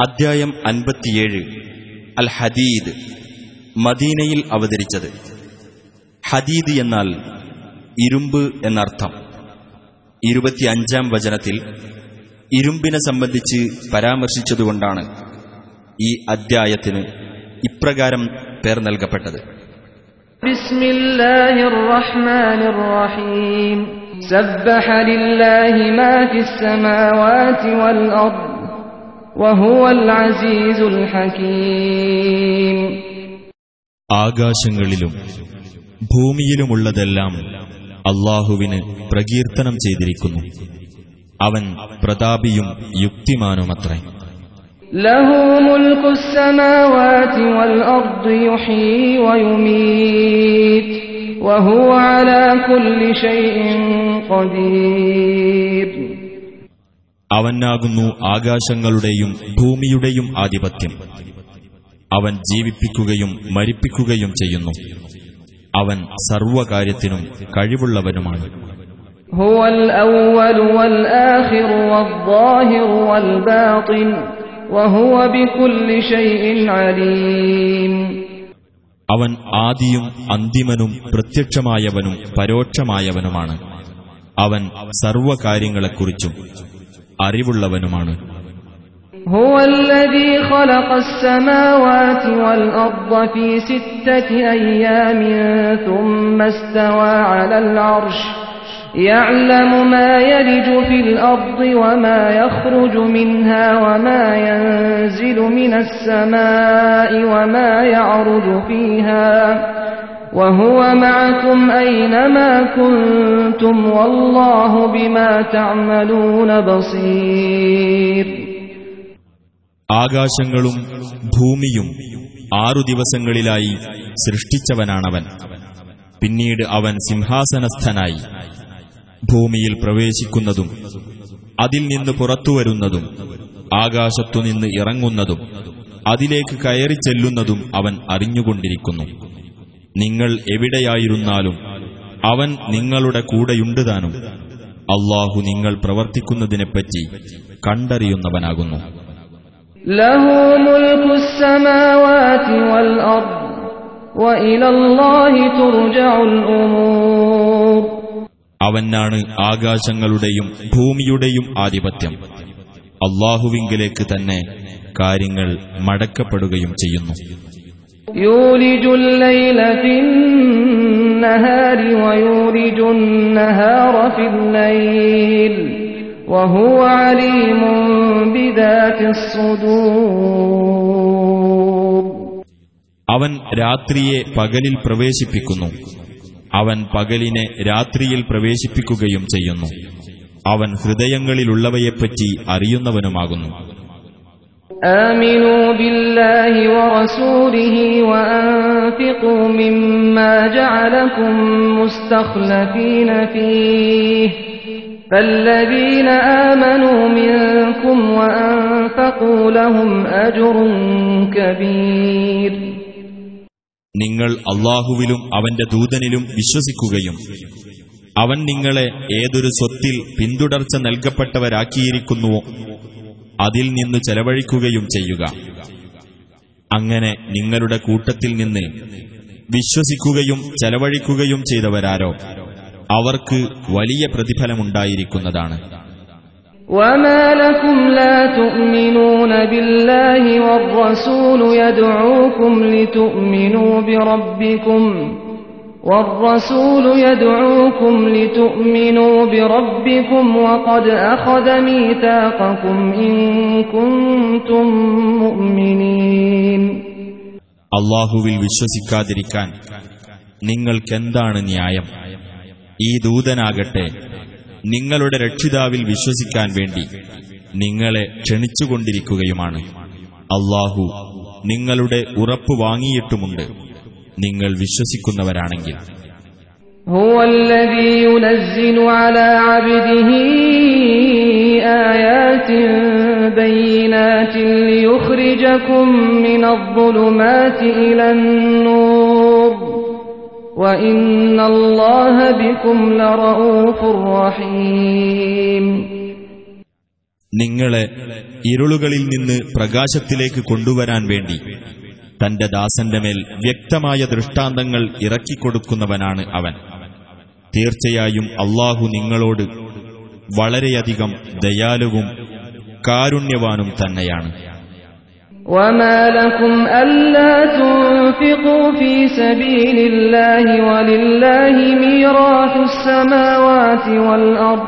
അദ്ധ്യായം അൻപത്തിയേഴ്. അൽ ഹദീദ് മദീനയിൽ അവതരിച്ചത്. ഹദീദ് എന്നാൽ ഇരുമ്പ് എന്നർത്ഥം. ഇരുപത്തിയഞ്ചാം വചനത്തിൽ ഇരുമ്പിനെ സംബന്ധിച്ച് പരാമർശിച്ചതുകൊണ്ടാണ് ഈ അദ്ധ്യായത്തിന് ഇപ്രകാരം പേർ നൽകപ്പെട്ടത്. ബിസ്മില്ലാഹിർ റഹ്മാനിർ റഹീം സബ്ബഹ ലില്ലാഹി മാ ഫിസ് സമാവാതി വൽ അർദ്. ആകാശങ്ങളിലും ഭൂമിയിലുമുള്ളതെല്ലാം അള്ളാഹുവിന് പ്രകീർത്തനം ചെയ്തിരിക്കുന്നു അവൻ പ്രതാപിയും യുക്തിമാനുമത്രേ له ملك السماوات والأرض يحيي ويميت وهو على كل شيء قدير അവനാകുന്നു ആകാശങ്ങളുടെയും ഭൂമിയുടെയും ആധിപത്യം. അവൻ ജീവിപ്പിക്കുകയും മരിപ്പിക്കുകയും ചെയ്യുന്നു. അവൻ സർവകാര്യത്തിനും കഴിവുള്ളവനുമാണ്. അവൻ ആദിയും അന്തിമനും പ്രത്യക്ഷമായവനും പരോക്ഷമായവനുമാണ്. അവൻ സർവകാര്യങ്ങളെക്കുറിച്ചും അറിവുള്ളവനുമാണ് هو الذي خلق السماوات والأرض في ستة أيام ثم استوى على العرش يعلم ما يلج في الأرض وما يخرج منها وما ينزل من السماء وما يعرج فيها وهو معكم أينما كنتم والله بما تعملون بصير ആകാശങ്ങളും ഭൂമിയും ആറു ദിവസങ്ങളിലായി സൃഷ്ടിച്ചവനാണവൻ പിന്നീട് അവൻ സിംഹാസനസ്ഥനായി ഭൂമിയിൽ പ്രവേശിക്കുന്നതും അതിൽ നിന്ന് പുറത്തുവരുന്നതും ആകാശത്തുനിന്ന് ഇറങ്ങുന്നതും അതിലേക്ക് കയറി ചെല്ലുന്നതും അവൻ അറിഞ്ഞുകൊണ്ടിരിക്കുന്നു നിങ്ങൾ എവിടെയായിരുന്നാലും അവൻ നിങ്ങളുടെ കൂടെയുണ്ട് താനും അള്ളാഹു നിങ്ങൾ പ്രവർത്തിക്കുന്നതിനെപ്പറ്റി കണ്ടറിയുന്നവനാകുന്നു. അവനാണ് ആകാശങ്ങളുടെയും ഭൂമിയുടെയും ആധിപത്യം. അള്ളാഹുവിങ്കിലേക്ക് തന്നെ കാര്യങ്ങൾ മടക്കപ്പെടുകയും ചെയ്യുന്നു. يولج الليل في النهار ويولج النهار في الليل وهو عليم بذات الصدور അവൻ രാത്രിയെ പകലിൽ പ്രവേശിപ്പിക്കുന്നു അവൻ പകലിനെ രാത്രിയിൽ പ്രവേശിപ്പിക്കുകയും ചെയ്യുന്നു അവൻ ഹൃദയങ്ങളിലുള്ളവയെപ്പറ്റി അറിയുന്നവനുമാകുന്നു آمنوا بالله ورسوله وأنفقوا مما جعلكم مستخلفين فيه فالذين آمنوا منكم وأنفقوا لهم أجر كبير നിങ്ങൾ അള്ളാഹുവിലും അവന്റെ ദൂതനിലും വിശ്വസിക്കുകയും അവൻ നിങ്ങളെ ഏതൊരു സ്വത്തിൽ പിന്തുടർച്ച നൽകപ്പെട്ടവരാക്കിയിരിക്കുന്നുവോ അതിൽ നിന്ന് ചെലവഴിക്കുകയും ചെയ്യുക അങ്ങനെ നിങ്ങളുടെ കൂട്ടത്തിൽ നിന്ന് വിശ്വസിക്കുകയും ചെലവഴിക്കുകയും ചെയ്തവരാരോ അവർക്ക് വലിയ പ്രതിഫലമുണ്ടായിരിക്കുന്നതാണ് وما لكم لا تؤمنون بالله والرسول يدعوكم لتؤمنوا بربكم والرسول يدعوكم لتؤمنوا بربكم وقد أخذ ميثاقكم إن كنتم مؤمنين അള്ളാഹുവിൽ വിശ്വസിക്കാതിരിക്കാൻ നിങ്ങൾക്കെന്താണ് ന്യായം ഈ ദൂതനാകട്ടെ നിങ്ങളുടെ രക്ഷിതാവിൽ വിശ്വസിക്കാൻ വേണ്ടി നിങ്ങളെ ക്ഷണിച്ചുകൊണ്ടിരിക്കുകയുമാണ് അള്ളാഹു നിങ്ങളുടെ ഉറപ്പ് വാങ്ങിയിട്ടുമുണ്ട് നിങ്ങൾ വിശ്വസിക്കുന്നവരാണെങ്കിൽ هو الذي ينزل على عبده آيات بينات ليخرجكم من الظلمات إلى النور وإن الله بكم لرؤوف رحيم നിങ്ങളെ ഇരുളുകളിൽ നിന്ന് പ്രകാശത്തിലേക്ക് കൊണ്ടുവരാൻ വേണ്ടി തന്റെ ദാസന്റെ മേൽ വ്യക്തമായ ദൃഷ്ടാന്തങ്ങൾ ഇറക്കിക്കൊടുക്കുന്നവനാണ് അവൻ തീർച്ചയായും അള്ളാഹു നിങ്ങളോട് വളരെയധികം ദയാലുവും കാരുണ്യവാനും തന്നെയാണ് وما لكم ألا تنفقوا في سبيل الله ولله ميراث السماوات والأرض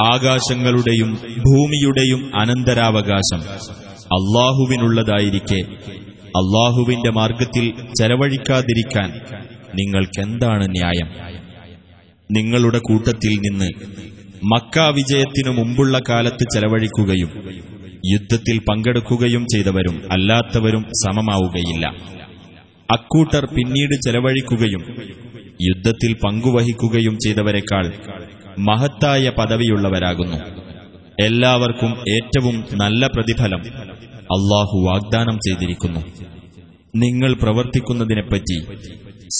ആകാശങ്ങളുടെയും ഭൂമിയുടെയും അനന്തരാവകാശം അള്ളാഹുവിനുള്ളതായിരിക്കെ. അള്ളാഹുവിന്റെ മാർഗത്തിൽ ചെലവഴിക്കാതിരിക്കാൻ നിങ്ങൾക്കെന്താണ് ന്യായം? നിങ്ങളുടെ കൂട്ടത്തിൽ നിന്ന് മക്ക വിജയത്തിനു മുമ്പുള്ള കാലത്ത് ചെലവഴിക്കുകയും യുദ്ധത്തിൽ പങ്കെടുക്കുകയും ചെയ്തവരും അല്ലാത്തവരും സമമാവുകയില്ല. അക്കൂട്ടർ പിന്നീട് ചെലവഴിക്കുകയും യുദ്ധത്തിൽ പങ്കുവഹിക്കുകയും ചെയ്തവരെക്കാൾ മഹത്തായ പദവിയുള്ളവരാകുന്നു എല്ലാവർക്കും ഏറ്റവും നല്ല പ്രതിഫലം അള്ളാഹു വാഗ്ദാനം ചെയ്തിരിക്കുന്നു നിങ്ങൾ പ്രവർത്തിക്കുന്നതിനെപ്പറ്റി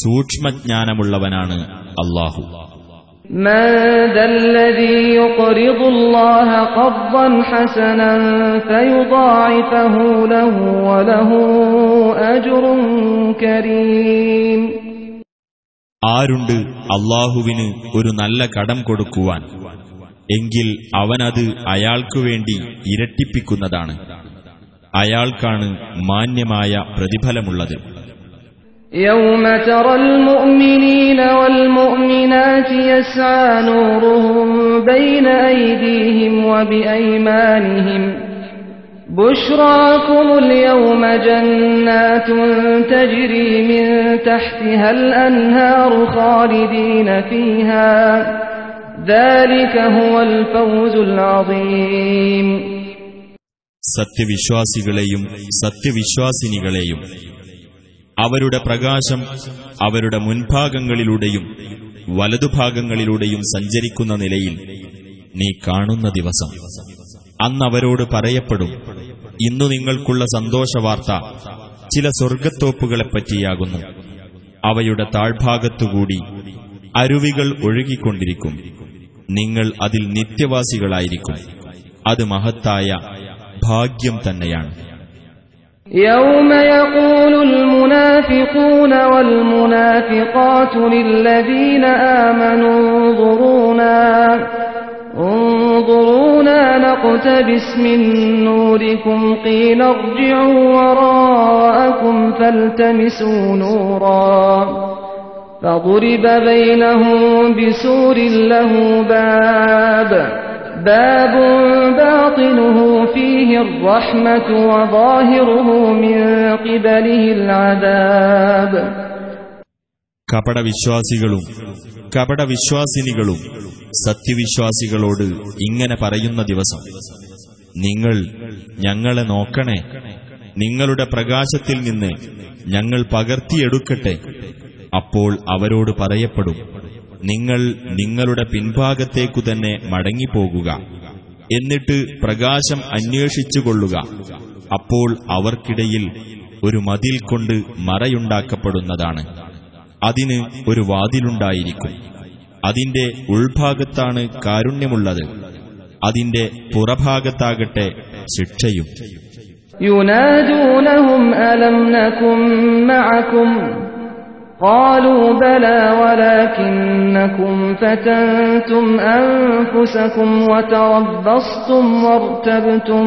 സൂക്ഷ്മജ്ഞാനമുള്ളവനാണ് അള്ളാഹു من ذا الذي يقرض الله قرضا حسنا فيضاعفه له وله أجر كريم ആരുണ്ട് അള്ളാഹുവിന് ഒരു നല്ല കടം കൊടുക്കുവാൻ എങ്കിൽ അവനത് അയാൾക്കു വേണ്ടി ഇരട്ടിപ്പിക്കുന്നതാണ് അയാൾക്കാണ് മാന്യമായ പ്രതിഫലമുള്ളത് يوم ترى المؤمنين والمؤمنات يسعى نورهم بين أيديهم وبأيمانهم بشراكم اليوم جنات تجري من تحتها الأنهار خالدين فيها ذلك هو الفوز العظيم സത്യവിശ്വാസികളെയും സത്യവിശ്വാസിനികളെയും അവരുടെ പ്രകാശം അവരുടെ മുൻഭാഗങ്ങളിലൂടെയും വലതുഭാഗങ്ങളിലൂടെയും സഞ്ചരിക്കുന്ന നിലയിൽ നീ കാണുന്ന ദിവസം അന്നവരോട് പറയപ്പെടും ഇന്നു നിങ്ങൾക്കുള്ള സന്തോഷവാർത്ത ചില സ്വർഗത്തോപ്പുകളെപ്പറ്റിയാകുന്നു അവയുടെ താഴ്ഭാഗത്തുകൂടി അരുവികൾ ഒഴുകിക്കൊണ്ടിരിക്കും നിങ്ങൾ അതിൽ നിത്യവാസികളായിരിക്കും അത് മഹത്തായ ഭാഗ്യം തന്നെയാണ് يوم يقول المنافقون والمنافقات للذين آمنوا انظرونا انظرونا نقتبس من نوركم قيل ارجعوا وراءكم فالتمسوا نورا فضرب بينهم بسور له باب باب باطنه فيه الرحمة وظاهره من قبله العذاب കപടവിശ്വാസികളും കപടവിശ്വാസിനികളും സത്യവിശ്വാസികളോട് ഇങ്ങനെ പറയുന്ന ദിവസം നിങ്ങൾ ഞങ്ങളെ നോക്കണേ നിങ്ങളുടെ പ്രകാശത്തിൽ നിന്ന് ഞങ്ങൾ പകർത്തിയെടുക്കട്ടെ. അപ്പോൾ അവരോട് പറയപ്പെടും നിങ്ങൾ നിങ്ങളുടെ പിൻഭാഗത്തേക്കു തന്നെ മടങ്ങിപ്പോകുക എന്നിട്ട് പ്രകാശം അന്വേഷിച്ചുകൊള്ളുക. അപ്പോൾ അവർക്കിടയിൽ ഒരു മതിൽ കൊണ്ട് മറയുണ്ടാക്കപ്പെടുന്നതാണ്. അതിന് ഒരു വാതിലുണ്ടായിരിക്കും അതിന്റെ ഉൾഭാഗത്താണ് കാരുണ്യമുള്ളത് അതിന്റെ പുറഭാഗത്താകട്ടെ ശിക്ഷയും ينادونهم ألم نكن معكم قالوا بلى ولكنكم فتنتم أنفسكم وتربصتم وارتبتم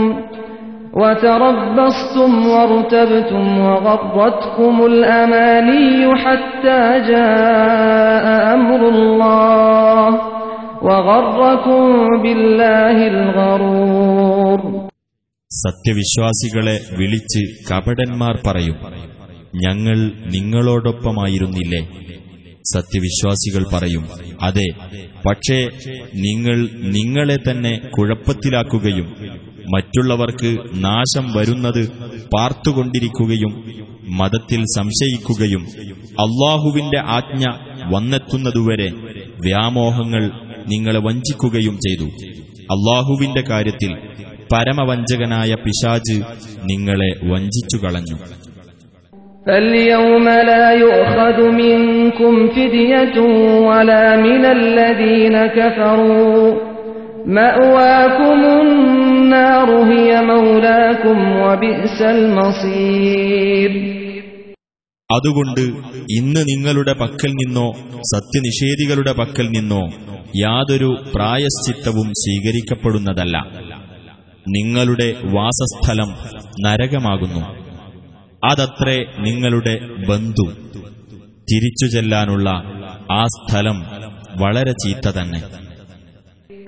وتربصتم وارتبتم وغرتكم الأماني حتى جاء أمر الله وغركم بالله الغرور സത്യവിശ്വാസികളെ വിളിച്ച് കപടന്മാർ പറയും ഞങ്ങൾ നിങ്ങളോടൊപ്പമായിരുന്നില്ലേ സത്യവിശ്വാസികൾ പറയും അതെ പക്ഷേ നിങ്ങൾ നിങ്ങളെ തന്നെ കുഴപ്പത്തിലാക്കുകയും മറ്റുള്ളവർക്ക് നാശം വരുന്നത് പാർത്തുകൊണ്ടിരിക്കുകയും മതത്തിൽ സംശയിക്കുകയും അള്ളാഹുവിന്റെ ആജ്ഞ വന്നെത്തുന്നതുവരെ വ്യാമോഹങ്ങൾ നിങ്ങളെ വഞ്ചിക്കുകയും ചെയ്തു അള്ളാഹുവിന്റെ കാര്യത്തിൽ പരമവഞ്ചകനായ പിശാജ് നിങ്ങളെ വഞ്ചിച്ചു കളഞ്ഞു فاليوم لا يؤخذ منكم فدية ولا من الذين كفروا مأواكم النار هي مولاكم وبئس المصير അതുകൊണ്ട് ഇന്ന് നിങ്ങളുടെ പക്കൽ നിന്നോ സത്യനിഷേധികളുടെ പക്കൽ നിന്നോ യാതൊരു പ്രായശ്ചിത്തവും സ്വീകരിക്കപ്പെടുന്നതല്ല നിങ്ങളുടെ വാസസ്ഥലം നരകമാകുന്നു അതത്രേ നിങ്ങളുടെ ബന്ധു തിരിച്ചു ചെല്ലാനുള്ള ആ സ്ഥലം വളരെ ചീത്ത തന്നെ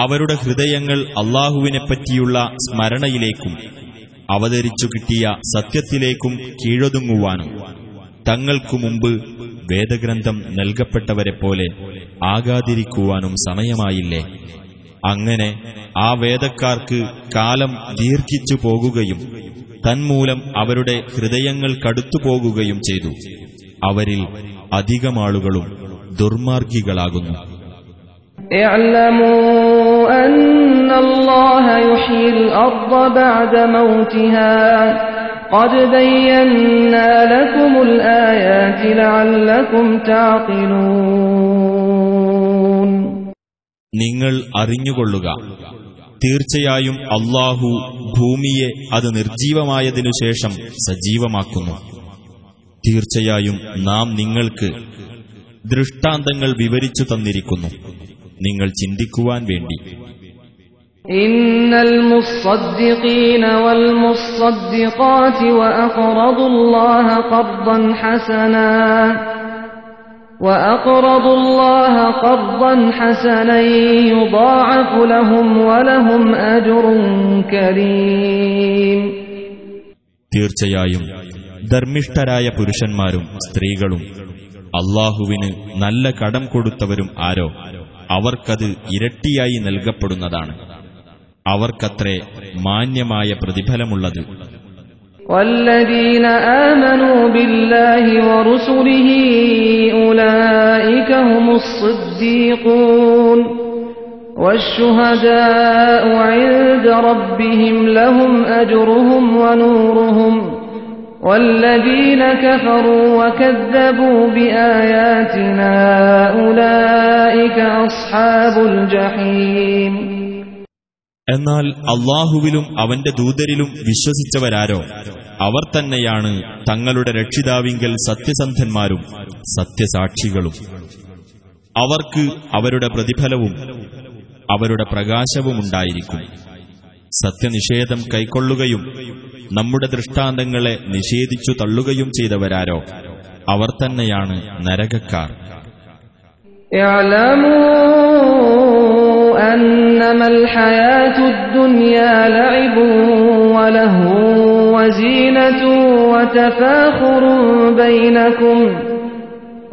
അവരുടെ ഹൃദയങ്ങൾ അള്ളാഹുവിനെപ്പറ്റിയുള്ള സ്മരണയിലേക്കും അവതരിച്ചു കിട്ടിയ സത്യത്തിലേക്കും കീഴൊതുങ്ങുവാനും തങ്ങൾക്കു മുമ്പ് വേദഗ്രന്ഥം നൽകപ്പെട്ടവരെ പോലെ ആകാതിരിക്കുവാനും സമയമായില്ലേ അങ്ങനെ ആ വേദക്കാർക്ക് കാലം ദീർഘിച്ചു പോകുകയും തന്മൂലം അവരുടെ ഹൃദയങ്ങൾ കടുത്തു പോകുകയും ചെയ്തു അവരിൽ അധികമാളുകളും ദുർമാർഗികളാകുന്നു اعلموا أن الله يحيي الأرض بعد موتها قد بينا لكم الآيات لعلكم تعقلون നിങ്ങൾ അറിഞ്ഞുകൊള്ളുക തീർച്ചയായും അള്ളാഹു ഭൂമിയെ അത് നിർജീവമായതിനു ശേഷം സജീവമാക്കുന്നു തീർച്ചയായും നാം നിങ്ങൾക്ക് ദൃഷ്ടാന്തങ്ങൾ വിവരിച്ചു തന്നിരിക്കുന്നു നിങ്ങൾ ചിന്തിക്കുവാൻ വേണ്ടി إن المصدقين والمصدقات وأقرضوا الله قرضا حسنا وأقرضوا الله قرضا حسنا يضاعف لهم ولهم أجر كريم തീർച്ചയായും ധർമ്മിഷ്ഠരായ പുരുഷന്മാരും സ്ത്രീകളും അള്ളാഹുവിന് നല്ല കടം കൊടുത്തവരും ആരോ അവർക്കത് ഇരട്ടിയായി നൽകപ്പെടുന്നതാണ് അവർക്കത്രേ മാന്യമായ പ്രതിഫലമുള്ളത് والذين آمنوا بالله ورسله أولئك هم الصديقون والشهداء عند ربهم لهم أجرهم ونورهم والذين كفروا وكذبوا بآياتنا أولئك أصحاب الجحيم എന്നാൽ അള്ളാഹുവിലും അവന്റെ ദൂതരിലും വിശ്വസിച്ചവരാരോ അവർ തന്നെയാണ് തങ്ങളുടെ രക്ഷിതാവിങ്കൽ സത്യസന്ധന്മാരും സത്യസാക്ഷികളും അവർക്ക് അവരുടെ പ്രതിഫലവും അവരുടെ പ്രകാശവുമുണ്ടായിരിക്കും സത്യനിഷേധം കൈക്കൊള്ളുകയും നമ്മുടെ ദൃഷ്ടാന്തങ്ങളെ നിഷേധിച്ചു തള്ളുകയും ചെയ്തവരാരോ അവർ തന്നെയാണ് നരകക്കാർ اعلموا أنما الحياة الدنيا لعب ولهو وزينة وتفاخر بينكم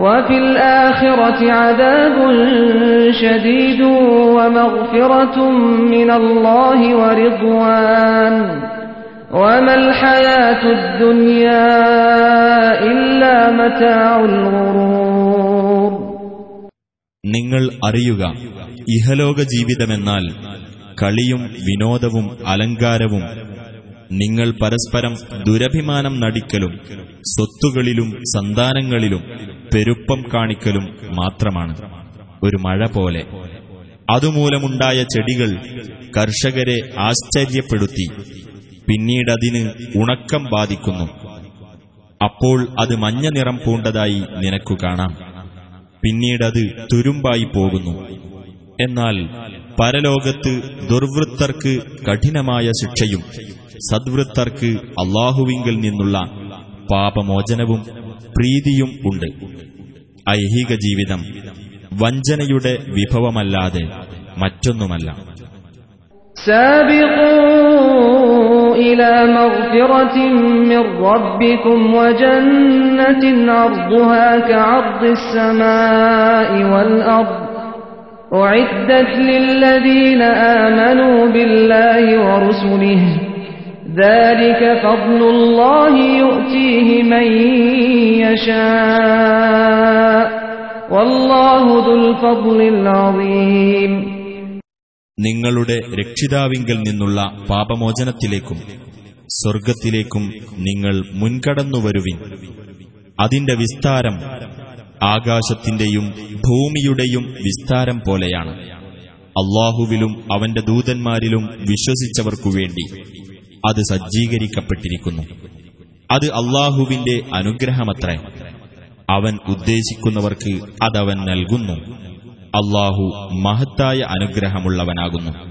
وفي الآخرة عذاب شديد ومغفرة من الله ورضوان وما الحياة الدنيا إلا متاع الغرور നിങ്ങൾ അറിയുക ഇഹലോക ജീവിതമെന്നാൽ കളിയും വിനോദവും അലങ്കാരവും നിങ്ങൾ പരസ്പരം ദുരഭിമാനം നടിക്കലും സ്വത്തുകളിലും സന്താനങ്ങളിലും പെരുപ്പം കാണിക്കലും മാത്രമാണ്. ഒരു മഴ പോലെ. അതുമൂലമുണ്ടായ ചെടികൾ കർഷകരെ ആശ്ചര്യപ്പെടുത്തി. പിന്നീടതിന് ഉണക്കം ബാധിക്കുന്നു. അപ്പോൾ അത് മഞ്ഞ നിറം പൂണ്ടതായി നിനക്കു കാണാം. പിന്നീടത് തുരുമ്പായി പോകുന്നു. എന്നാൽ പരലോകത്ത് ദുർവൃത്തർക്ക് കഠിനമായ ശിക്ഷയും സദ്വൃത്തർക്ക് അള്ളാഹുവിങ്കിൽ നിന്നുള്ള പാപമോചനവും പ്രീതിയും ഉണ്ട് ഐഹിക ജീവിതം വഞ്ചനയുടെ വിഭവമല്ലാതെ മറ്റൊന്നുമല്ല سابقوا إلى مغفرة من ربكم وجنة عرضها كعرض السماء والأرض أعدت للذين آمنوا بالله ورسله ذلك فضل الله يؤتيه من يشاء والله ذو الفضل العظيم നിങ്ങളുടെ രക്ഷിതാവിങ്കൽ നിന്നുള്ള പാപമോചനത്തിലേക്കും സ്വർഗത്തിലേക്കും നിങ്ങൾ മുൻകടന്നുവരുവിൻ അതിന്റെ വിസ്താരം ആകാശത്തിന്റെയും ഭൂമിയുടെയും വിസ്താരം പോലെയാണ്. അള്ളാഹുവിലും അവന്റെ ദൂതന്മാരിലും വിശ്വസിച്ചവർക്കു വേണ്ടി അത് സജ്ജീകരിക്കപ്പെട്ടിരിക്കുന്നു. അത് അള്ളാഹുവിന്റെ അനുഗ്രഹമത്രേ. അവൻ ഉദ്ദേശിക്കുന്നവർക്ക് അതവൻ നൽകുന്നു. അള്ളാഹു മഹത്തായ അനുഗ്രഹമുള്ളവനാകുന്നു.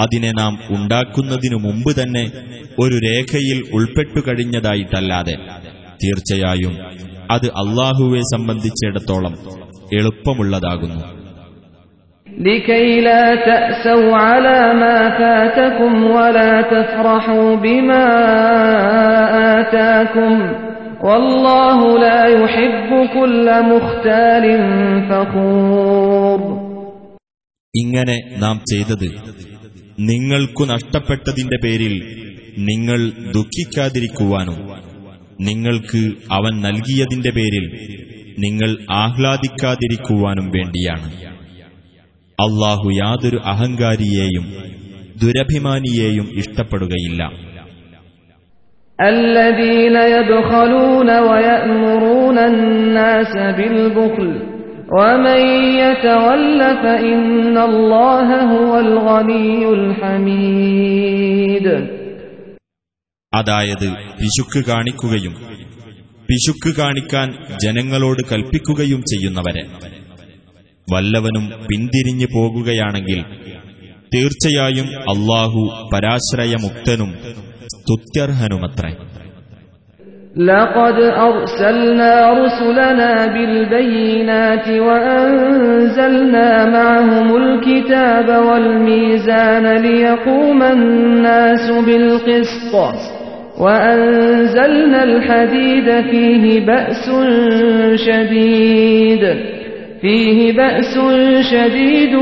അതിനെ നാം ഉണ്ടാക്കുന്നതിനു മുമ്പ് തന്നെ ഒരു രേഖയിൽ ഉൾപ്പെട്ടു കഴിഞ്ഞതായിട്ടല്ലാതെ തീർച്ചയായും അത് അള്ളാഹുവെ സംബന്ധിച്ചിടത്തോളം എളുപ്പമുള്ളതാകുന്നു. ഇങ്ങനെ നാം ചെയ്തത് നിങ്ങൾക്കു നഷ്ടപ്പെട്ടതിന്റെ പേരിൽ നിങ്ങൾ ദുഃഖിക്കാതിരിക്കുവാനും നിങ്ങൾക്ക് അവൻ നൽകിയതിന്റെ പേരിൽ നിങ്ങൾ ആഹ്ലാദിക്കാതിരിക്കുവാനും വേണ്ടിയാണ് അള്ളാഹു യാതൊരു അഹങ്കാരിയെയും ദുരഭിമാനിയെയും ഇഷ്ടപ്പെടുകയില്ല الذين يبخلون ويأمرون الناس بالبخل അതായത് പിശുക്ക് കാണിക്കുകയും പിശുക്ക് കാണിക്കാൻ ജനങ്ങളോട് കൽപ്പിക്കുകയും ചെയ്യുന്നവരെ. വല്ലവനും പിന്തിരിഞ്ഞു പോകുകയാണെങ്കിൽ തീർച്ചയായും അള്ളാഹു പരാശ്രയമുക്തനും സ്തുത്യർഹനുമത്രേ. لقد أرسلنا رسلنا بالبينات وأنزلنا معهم الكتاب والميزان ليقوم الناس بالقسط وأنزلنا الحديد فيه بأس شديد فيه بأس شديد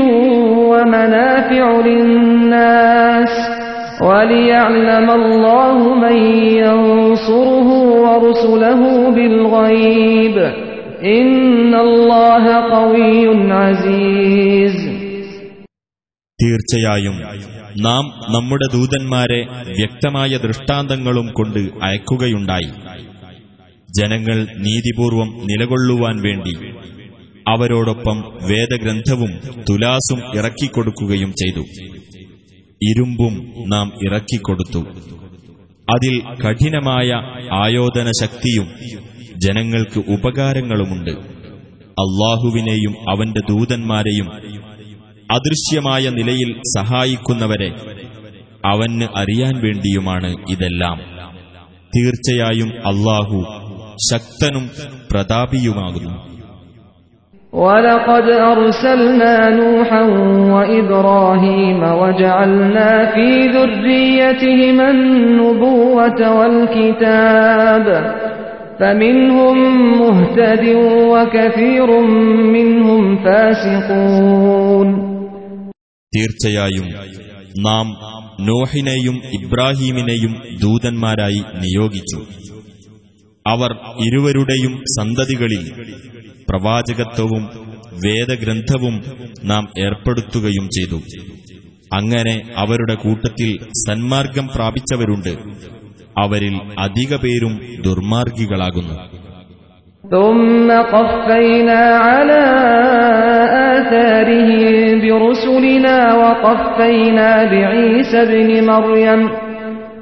ومنافع للناس وليعلم الله من ينصره ورسله بالغيب إن الله قوي عزيز തീർച്ചയായും നാം നമ്മുടെ ദൂതന്മാരെ വ്യക്തമായ ദൃഷ്ടാന്തങ്ങളും കൊണ്ട് അയക്കുകയുണ്ടായി ജനങ്ങൾ നീതിപൂർവം നിലകൊള്ളുവാൻ വേണ്ടി അവരോടൊപ്പം വേദഗ്രന്ഥവും തുലാസും ഇറക്കിക്കൊടുക്കുകയും ചെയ്തു ഇരുമ്പും നാം ഇറക്കിക്കൊടുത്തു. അതിൽ കഠിനമായ ആയോധന ശക്തിയും ജനങ്ങൾക്ക് ഉപകാരങ്ങളുമുണ്ട്. അള്ളാഹുവിനെയും അവന്റെ ദൂതന്മാരെയും അദൃശ്യമായ നിലയിൽ സഹായിക്കുന്നവരെ അവന് അറിയാൻ വേണ്ടിയുമാണ് ഇതെല്ലാം. തീർച്ചയായും അള്ളാഹു ശക്തനും പ്രതാപിയുമാകുന്നു. ولقد أرسلنا نوحا وإبراهيم وجعلنا في ذريتهما النبوة والكتاب فمنهم مهتد وكثير منهم فاسقون തീർച്ചയായും നാം നോഹിനെയും ഇബ്രാഹീമിനെയും ദൂതന്മാരായി നിയോഗിച്ചു അവർ ഇരുവരുടെയും സന്തതികളിൽ പ്രവാചകത്വവും വേദഗ്രന്ഥവും നാം ഏർപ്പെടുത്തുകയും ചെയ്തു അങ്ങനെ അവരുടെ കൂട്ടത്തിൽ സന്മാർഗം പ്രാപിച്ചവരുണ്ട് അവരിൽ അധിക പേരും ദുർമാർഗികളാകുന്നു ثم قفينا على آثارهم برسلنا وقفينا بعيسى ابن مريم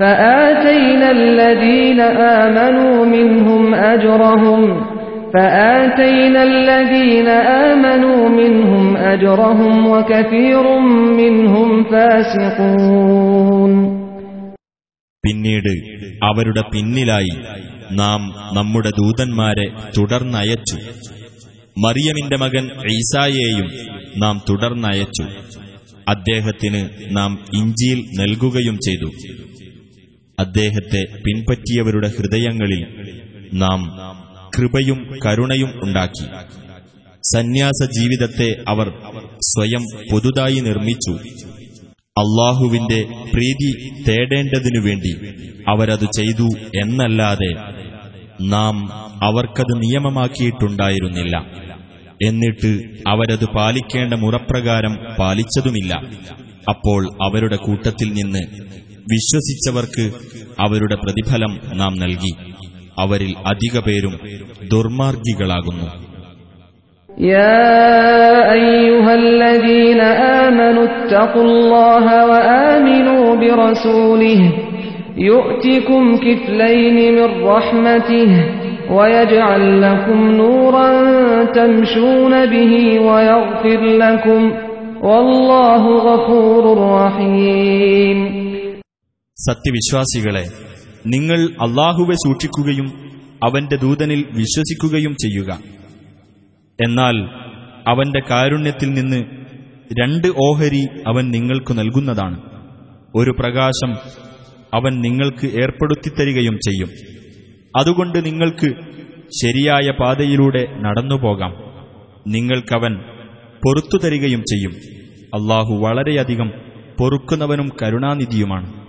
فآتينا الذين آمنوا منهم أجرهم فآتينا الذين آمنوا منهم أجرهم وكثير منهم فاسقون പിന്നീട് അവരുടെ പിന്നിലായി നാം നമ്മുടെ ദൂതന്മാരെ തുടർന്നയച്ചു മറിയമിന്റെ മകൻ ഈസായെയും നാം തുടർന്നയച്ചു അദ്ദേഹത്തിന് നാം ഇഞ്ചിയിൽ നൽകുകയും ചെയ്തു അദ്ദേഹത്തെ പിൻപറ്റിയവരുടെ ഹൃദയങ്ങളിൽ നാം കൃപയും കരുണയും ഉണ്ടാക്കി. സന്യാസ ജീവിതത്തെ അവർ സ്വയം പുതുതായി നിർമ്മിച്ചു. അള്ളാഹുവിന്റെ പ്രീതി തേടേണ്ടതിനു വേണ്ടി അവരത് ചെയ്തു എന്നല്ലാതെ നാം അവർക്കത് നിയമമാക്കിയിട്ടുണ്ടായിരുന്നില്ല. എന്നിട്ട് അവരത് പാലിക്കേണ്ട മുറപ്രകാരം പാലിച്ചതുമില്ല. അപ്പോൾ അവരുടെ കൂട്ടത്തിൽ നിന്ന് വിശ്വസിച്ചവർക്ക് അവരുടെ പ്രതിഫലം നാം നൽകി അവരിൽ അധിക പേരും ദുർമാർഗികളാകുന്നു يا أيها الذين آمنوا اتقوا الله وآمنوا برسوله يؤتكم كفلين من رحمته ويجعل لكم نورا تمشون به ويغفر لكم والله غفور رحيم സത്യവിശ്വാസികളെ നിങ്ങൾ അള്ളാഹുവെ സൂക്ഷിക്കുകയും അവന്റെ ദൂതനിൽ വിശ്വസിക്കുകയും ചെയ്യുക. എന്നാൽ അവന്റെ കാരുണ്യത്തിൽ നിന്ന് രണ്ട് ഓഹരി അവൻ നിങ്ങൾക്ക് നൽകുന്നതാണ്. ഒരു പ്രകാശം അവൻ നിങ്ങൾക്ക് ഏർപ്പെടുത്തിത്തരികയും ചെയ്യും. അതുകൊണ്ട് നിങ്ങൾക്ക് ശരിയായ പാതയിലൂടെ നടന്നുപോകാം. നിങ്ങൾക്കവൻ പൊറത്തു തരികയും ചെയ്യും. അള്ളാഹു വളരെയധികം പൊറുക്കുന്നവനും കരുണാനിധിയുമാണ്.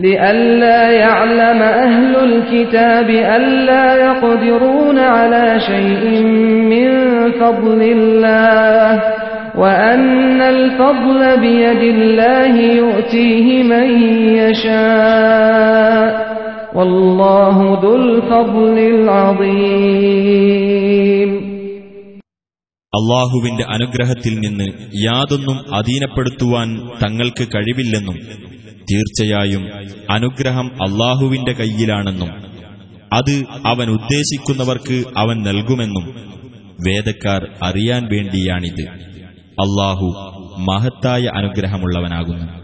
لئلا يعلم أهل الكتاب ألا يقدرون على شيء من فضل الله وأن الفضل بيد الله يؤتيه من يشاء والله ذو الفضل العظيم അള്ളാഹുവിന്റെ അനുഗ്രഹത്തിൽ നിന്ന് യാതൊന്നും അധീനപ്പെടുത്തുവാൻ തങ്ങൾക്ക് കഴിവില്ലെന്നും തീർച്ചയായും അനുഗ്രഹം അള്ളാഹുവിന്റെ കയ്യിലാണെന്നും അത് അവൻ ഉദ്ദേശിക്കുന്നവർക്ക് അവൻ നൽകുമെന്നും വേദക്കാർ അറിയാൻ വേണ്ടിയാണിത്. അള്ളാഹു മഹത്തായ അനുഗ്രഹമുള്ളവനാകുന്നു.